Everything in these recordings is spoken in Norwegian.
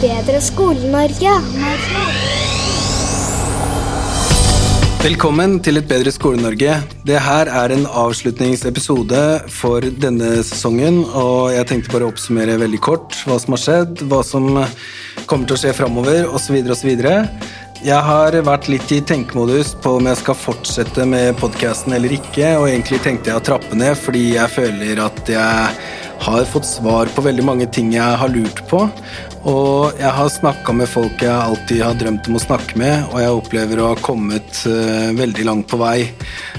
bedre Skole-Norge. Velkommen til Et bedre Skole-Norge. Det her er en avslutningsepisode for denne sesongen, og jeg tenkte bare å oppsummere veldig kort hva som har skjedd, hva som kommer til å skje framover, osv., osv. Jeg har vært litt i tenkemodus på om jeg skal fortsette med podkasten eller ikke, og egentlig tenkte jeg å trappe ned fordi jeg føler at jeg har fått svar på veldig mange ting jeg har lurt på. Og jeg har snakka med folk jeg alltid har drømt om å snakke med, og jeg opplever å ha kommet uh, veldig langt på vei.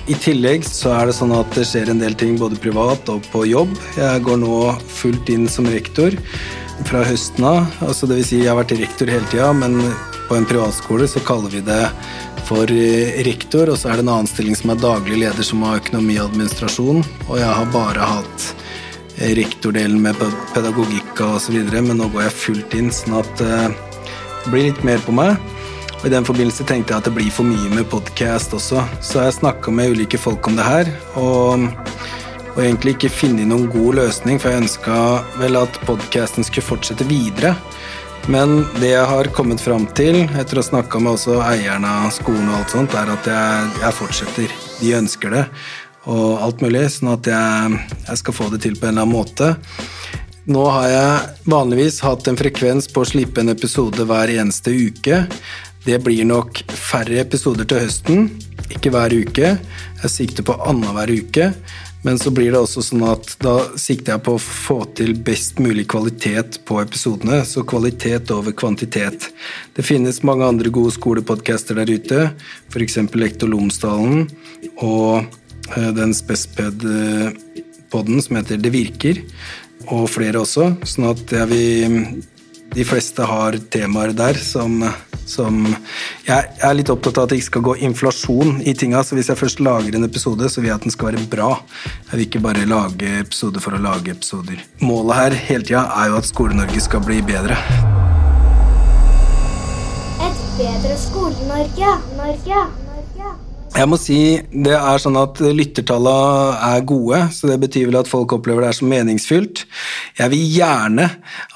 I tillegg så er det sånn at det skjer en del ting både privat og på jobb. Jeg går nå fullt inn som rektor fra høsten av. Altså det vil si, jeg har vært rektor hele tida, men på en privatskole så kaller vi det for eh, rektor, og så er det en annen stilling som er daglig leder, som har økonomi og administrasjon, og jeg har bare hatt rektordelen med pedagogikk og osv., men nå går jeg fullt inn, sånn at eh, det blir litt mer på meg. Og I den forbindelse tenkte jeg at det blir for mye med podkast også, så jeg snakka med ulike folk om det her, og, og egentlig ikke funnet noen god løsning, for jeg ønska vel at podkasten skulle fortsette videre. Men det jeg har kommet fram til, etter å ha snakka med også eierne av skolen, og alt sånt, er at jeg, jeg fortsetter. De ønsker det og alt mulig, sånn at jeg, jeg, skal få det til på en eller annen måte. Nå har jeg vanligvis hatt en frekvens på å slippe en episode hver eneste uke. Det blir nok færre episoder til høsten, ikke hver uke. Jeg sikter på annenhver uke. Men så blir det også sånn at da sikter jeg på å få til best mulig kvalitet på episodene. Så kvalitet over kvantitet. Det finnes mange andre gode skolepodcaster der ute, f.eks. Lektor Lomsdalen og den Spesped-poden som heter Det virker, og flere også. Sånn at jeg vil De fleste har temaer der som, som Jeg er litt opptatt av at det ikke skal gå inflasjon i tinga, så hvis jeg først lager en episode, så vil jeg at den skal være bra. Jeg vil ikke bare lage episoder for å lage episoder. Målet her hele tida er jo at Skole-Norge skal bli bedre. Et bedre Skole-Norge. Norge. Jeg må si det er sånn at lyttertallene er gode, så det betyr vel at folk opplever det er som meningsfylt. Jeg vil gjerne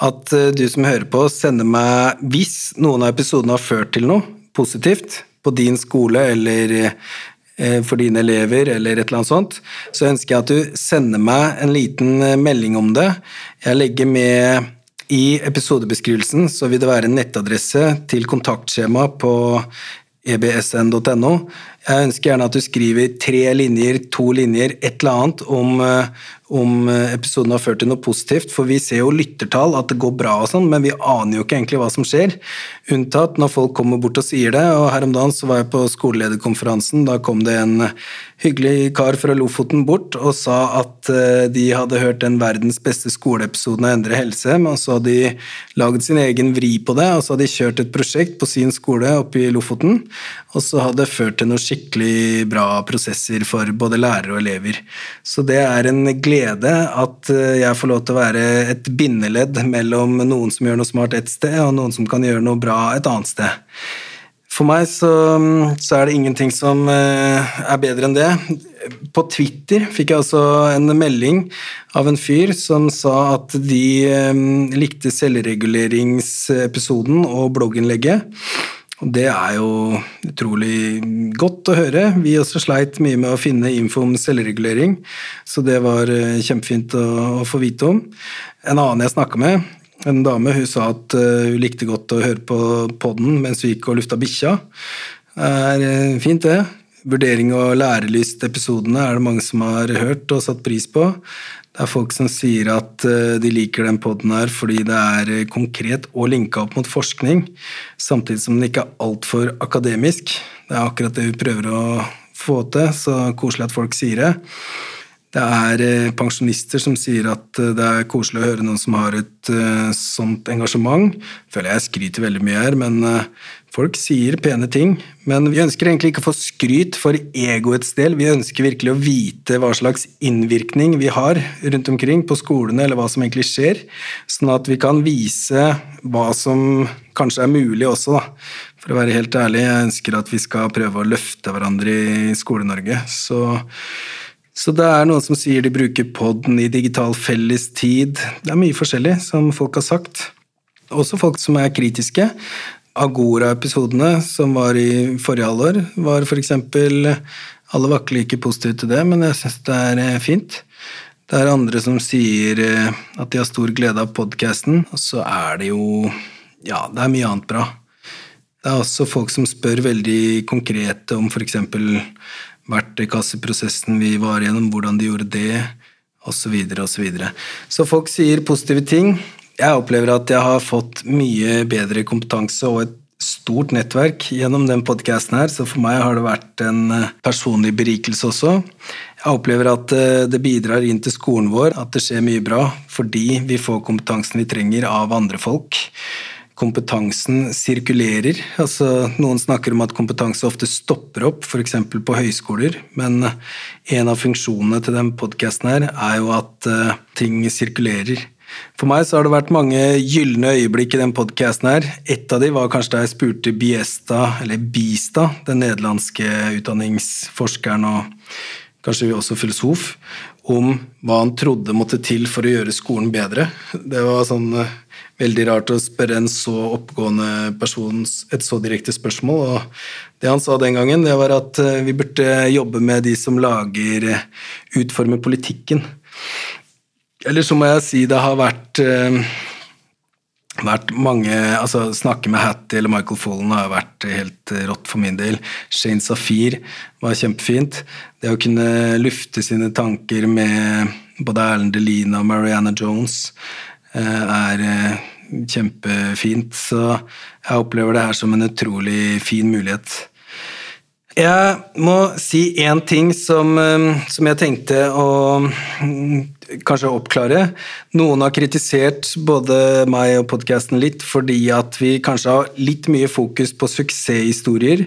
at eh, du som hører på, sender meg hvis noen av episodene har ført til noe positivt på din skole eller eh, for dine elever eller et eller annet sånt, så ønsker jeg at du sender meg en liten eh, melding om det. Jeg legger med i episodebeskrivelsen så vil det være en nettadresse til kontaktskjema på ebsn.no. Jeg ønsker gjerne at du skriver tre linjer, to linjer, et eller annet om, eh, om eh, episoden har ført til noe positivt, for vi ser jo lyttertall, at det går bra og sånn, men vi aner jo ikke egentlig hva som skjer. Unntatt når folk kommer bort og sier det, og her om dagen så var jeg på skolelederkonferansen, da kom det en hyggelig kar fra Lofoten bort og sa at eh, de hadde hørt den verdens beste skoleepisoden av Endre helse, men så hadde de laget sin egen vri på det, og så hadde de kjørt et prosjekt på sin skole oppe i Lofoten, og så hadde det ført til noen skikkelig bra prosesser for både lærere og elever. Så det er en glede at eh, jeg får lov til å være et bindeledd mellom noen som gjør noe smart ett sted, og noen som kan gjøre noe bra et annet sted. For meg så, så, er det ingenting som eh, er bedre enn det. På Twitter fikk jeg altså en melding av en fyr som sa at de eh, likte selvreguleringsepisoden og blogginnlegget. Det er jo utrolig godt å høre. Vi også sleit mye med å finne info om selvregulering, så det var eh, kjempefint å, få vite om. En annen jeg snakka med, en dame hun sa at uh, hun likte godt å høre på podden mens hun gikk og lufta bikkja. Det er uh, fint, det. Vurdering og lærelyst-episodene er det mange som har hørt og satt pris på. Det er folk som sier at uh, de liker den poden her fordi det er konkret og linka opp mot forskning, samtidig som den ikke er altfor akademisk. Det er akkurat det vi prøver å få til, så koselig at folk sier det. Det er eh, pensjonister som sier at eh, det er koselig å høre noen som har et uh, sånt engasjement. Føler jeg skryter veldig mye her, men folk sier pene ting. Men vi ønsker egentlig ikke å få skryt for egoets del. Vi ønsker virkelig å vite hva slags innvirkning vi har rundt omkring på skolene, eller hva som egentlig skjer, sånn at vi kan vise hva som kanskje er mulig også, da. For å være helt ærlig, jeg ønsker at vi skal prøve å løfte hverandre i Skole-Norge. Så så det er noen som sier de bruker poden i digital fellestid. Det er mye forskjellig som folk har sagt. også folk som er kritiske. Agora-episodene som var i forrige halvår, var eksempel Alle vakler ikke positivt til det, men jeg syns det er eh, fint. Det er andre som sier eh, at de har stor glede av podkasten, og så er det jo Ja, det er mye annet bra. Det er også folk som spør veldig konkret om f.eks. verktøykasseprosessen vi var igjennom, hvordan de gjorde det, osv., osv. Så, videre. så folk sier positive ting. Jeg opplever at jeg har fått mye bedre kompetanse og et stort nettverk gjennom den podkasten her, så for meg har det vært en eh, personlig berikelse også. Jeg opplever at eh, det bidrar inn til skolen vår, at det skjer mye bra, fordi vi får kompetansen vi trenger av andre folk. Kompetansen sirkulerer. altså Noen snakker om at kompetanse ofte stopper opp, f.eks. på høyskoler, men en av funksjonene til den podkasten her er jo at uh, ting sirkulerer. For meg så har det vært mange gylne øyeblikk i den podkasten her. Et av de var kanskje da jeg spurte Biesta, eller Bista, den nederlandske utdanningsforskeren og kanskje også filosof, om hva han trodde måtte til for å gjøre skolen bedre. Det var sånn uh, veldig rart å spørre en så oppegående person et så direkte spørsmål. Og det han sa den gangen, det var at uh, vi burde jobbe med de som lager, uh, utformer politikken. Eller så må jeg si det har vært, vært mange altså Snakke med Hattie eller Michael Follen har vært helt rått for min del. Shane Safir var kjempefint. Det å kunne lufte sine tanker med både Erlend Delina og Mariana Jones uh, er uh, kjempefint. Så jeg opplever det her som en utrolig fin mulighet. Jeg må si én ting som, som, jeg tenkte å kanskje oppklare. Noen har kritisert både meg og podkasten litt fordi at vi kanskje har litt mye fokus på suksesshistorier,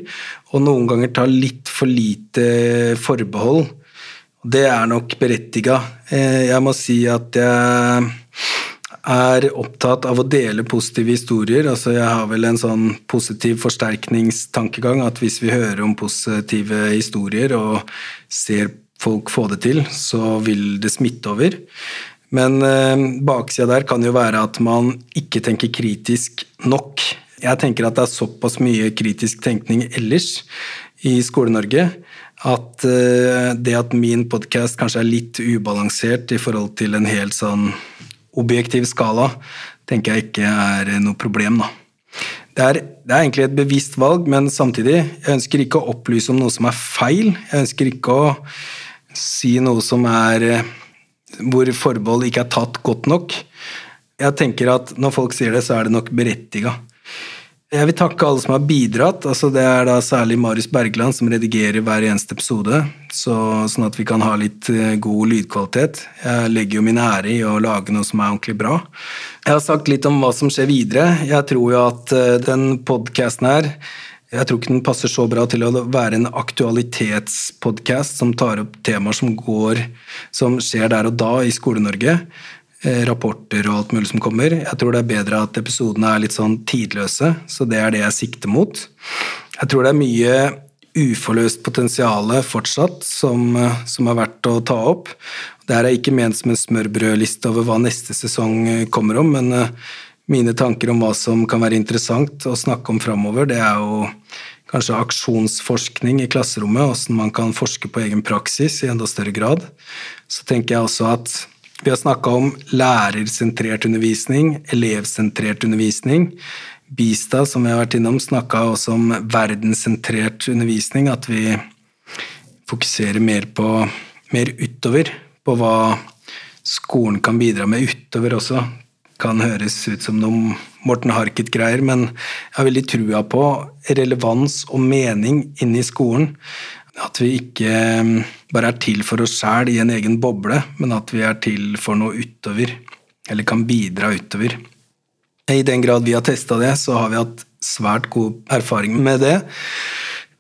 og noen ganger tar litt for lite forbehold. Det er nok berettiga. Eh, jeg må si at jeg er opptatt av å dele positive historier. Altså jeg har vel en sånn positiv forsterkningstankegang at hvis vi hører om positive historier og ser folk få det til, så vil det smitte over. Men eh, baksida der kan jo være at man ikke tenker kritisk nok. Jeg tenker at det er såpass mye kritisk tenkning ellers i Skole-Norge at eh, det at min podkast kanskje er litt ubalansert i forhold til en helt sånn objektiv skala, tenker jeg ikke er noe problem, da. Det er, det er, egentlig et bevisst valg, men samtidig, jeg ønsker ikke å opplyse om noe som er feil. Jeg ønsker ikke å si noe som er eh, hvor forbehold ikke er tatt godt nok. Jeg tenker at når folk sier det, så er det nok berettiga. Jeg vil takke alle som har bidratt. altså Det er da særlig Marius Bergland som redigerer hver eneste episode, så, sånn at vi kan ha litt eh, god lydkvalitet. Jeg legger jo min ære i å lage noe som er ordentlig bra. Jeg har sagt litt om hva som skjer videre. Jeg tror jo at eh, den podkasten her jeg tror ikke den passer så bra til å være en aktualitetspodkast som tar opp temaer som går, som skjer der og da i Skole-Norge. Eh, rapporter og alt mulig som kommer. Jeg tror det er bedre at episodene er litt sånn tidløse, så det er det jeg sikter mot. Jeg tror det er mye uforløst potensial fortsatt som, eh, som, er verdt å ta opp. Det her er ikke ment som en smørbrødliste over hva neste sesong eh, kommer om, men mine tanker om hva som kan være interessant å snakke om framover, det er jo kanskje aksjonsforskning i klasserommet, hvordan man kan forske på egen praksis i enda større grad. Så tenker jeg også at vi har snakka om lærersentrert undervisning, elevsentrert undervisning. Bista, som vi har vært innom, snakka også om verdenssentrert undervisning, at vi fokuserer mer på mer utover, på hva skolen kan bidra med utover også kan høres ut som noen Morten Harket-greier, men jeg har veldig trua på relevans og mening inne i skolen. At vi ikke mm, bare er til for oss sjæl i en egen boble, men at vi er til for noe utover, eller kan bidra utover. I den grad vi har testa det, så har vi hatt svært god erfaring med det.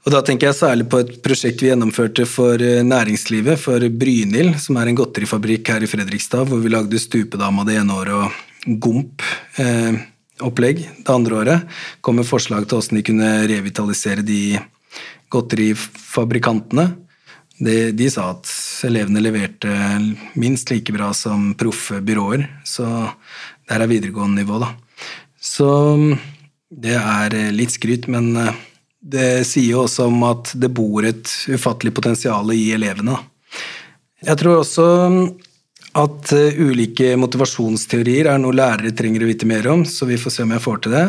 Og Da tenker jeg særlig på et prosjekt vi gjennomførte for eh, næringslivet, for Brynhild, som er en godterifabrikk her i Fredrikstad, hvor vi lagde Stupedama det ene året og Gomp-opplegg eh, det andre året, kom med forslag til hvordan de kunne revitalisere de godterifabrikantene. De, de sa at elevene leverte minst like bra som proffe byråer, så det er videregående nivå, da. Så det er litt skryt, men det sier jo også om at det bor et ufattelig potensial i elevene. Jeg tror også at ulike motivasjonsteorier er noe lærere trenger å vite mer om, så vi får se om jeg får til det.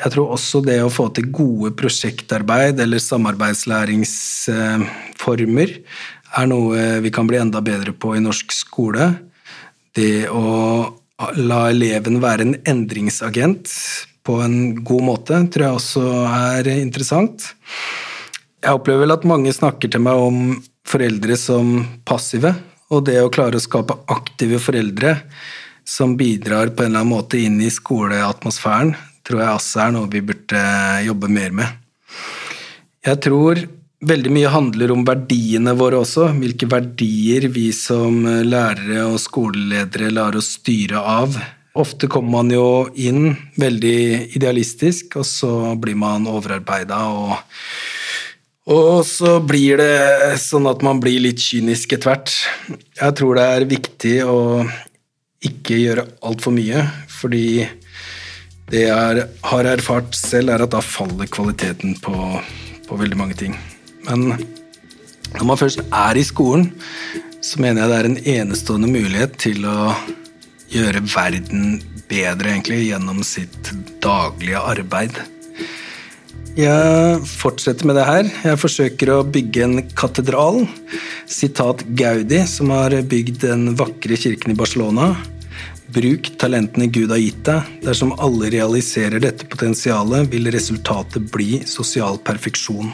Jeg tror også det å få til gode prosjektarbeid eller samarbeidslæringsformer er noe vi kan bli enda bedre på i norsk skole. Det å la eleven være en endringsagent på en god måte tror jeg også er interessant. Jeg opplever vel at mange snakker til meg om foreldre som passive, og det å klare å skape aktive foreldre som bidrar på en eller annen måte inn i skoleatmosfæren, tror jeg også er noe vi burde jobbe mer med. Jeg tror veldig mye handler om verdiene våre også, hvilke verdier vi som lærere og skoleledere lar oss styre av. Ofte kommer man jo inn veldig idealistisk, og så blir man overarbeida og og så blir det sånn at man blir litt kynisk etter hvert. Jeg tror det er viktig å ikke gjøre altfor mye, fordi det jeg har erfart selv, er at da faller kvaliteten på, på veldig mange ting. Men når man først er i skolen, så mener jeg det er en enestående mulighet til å gjøre verden bedre, egentlig, gjennom sitt daglige arbeid. Jeg fortsetter med det her. Jeg forsøker å bygge en katedral. Sitat Gaudi, som har bygd den vakre kirken i Barcelona. Bruk talentene Gud har gitt deg. Dersom alle realiserer dette potensialet, vil resultatet bli sosial perfeksjon.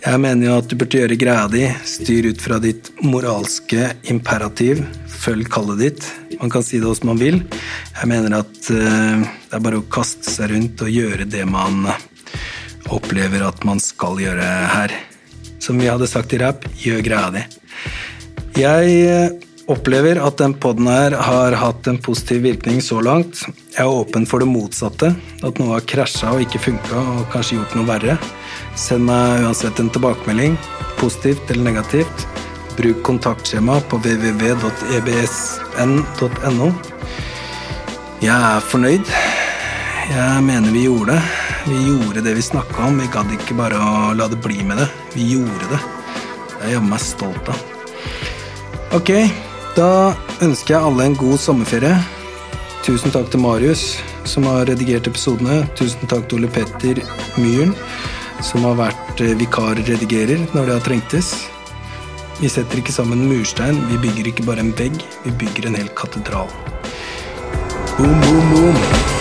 Jeg mener jo at du burde gjøre greia di, styr ut fra ditt moralske imperativ, følg kallet ditt. Man kan si det hvordan man vil. Jeg mener at uh, det er bare å kaste seg rundt og gjøre det man opplever at man skal gjøre her. Som vi hadde sagt i rap, gjør greia di. Jeg uh, opplever at den poden her har hatt en positiv virkning så langt. Jeg er åpen for det motsatte, at noe har krasja og ikke funka og kanskje gjort noe verre. Send meg uansett en tilbakemelding, positivt eller negativt. Bruk kontaktskjema på www.ebsn.no. Jeg er fornøyd. Jeg mener vi gjorde det. Vi gjorde det vi snakka om. Vi gadd ikke bare å la det bli med det. Vi gjorde det. Det er jeg meg stolt av. Ok, da ønsker jeg alle en god sommerferie. Tusen takk til Marius, som har redigert episodene. Tusen takk til Ole Petter Myhren, som har vært eh, vikarredigerer når det har trengtes. Vi setter ikke sammen murstein, vi bygger ikke bare en vegg, vi bygger en hel katedral. Boom, boom, boom.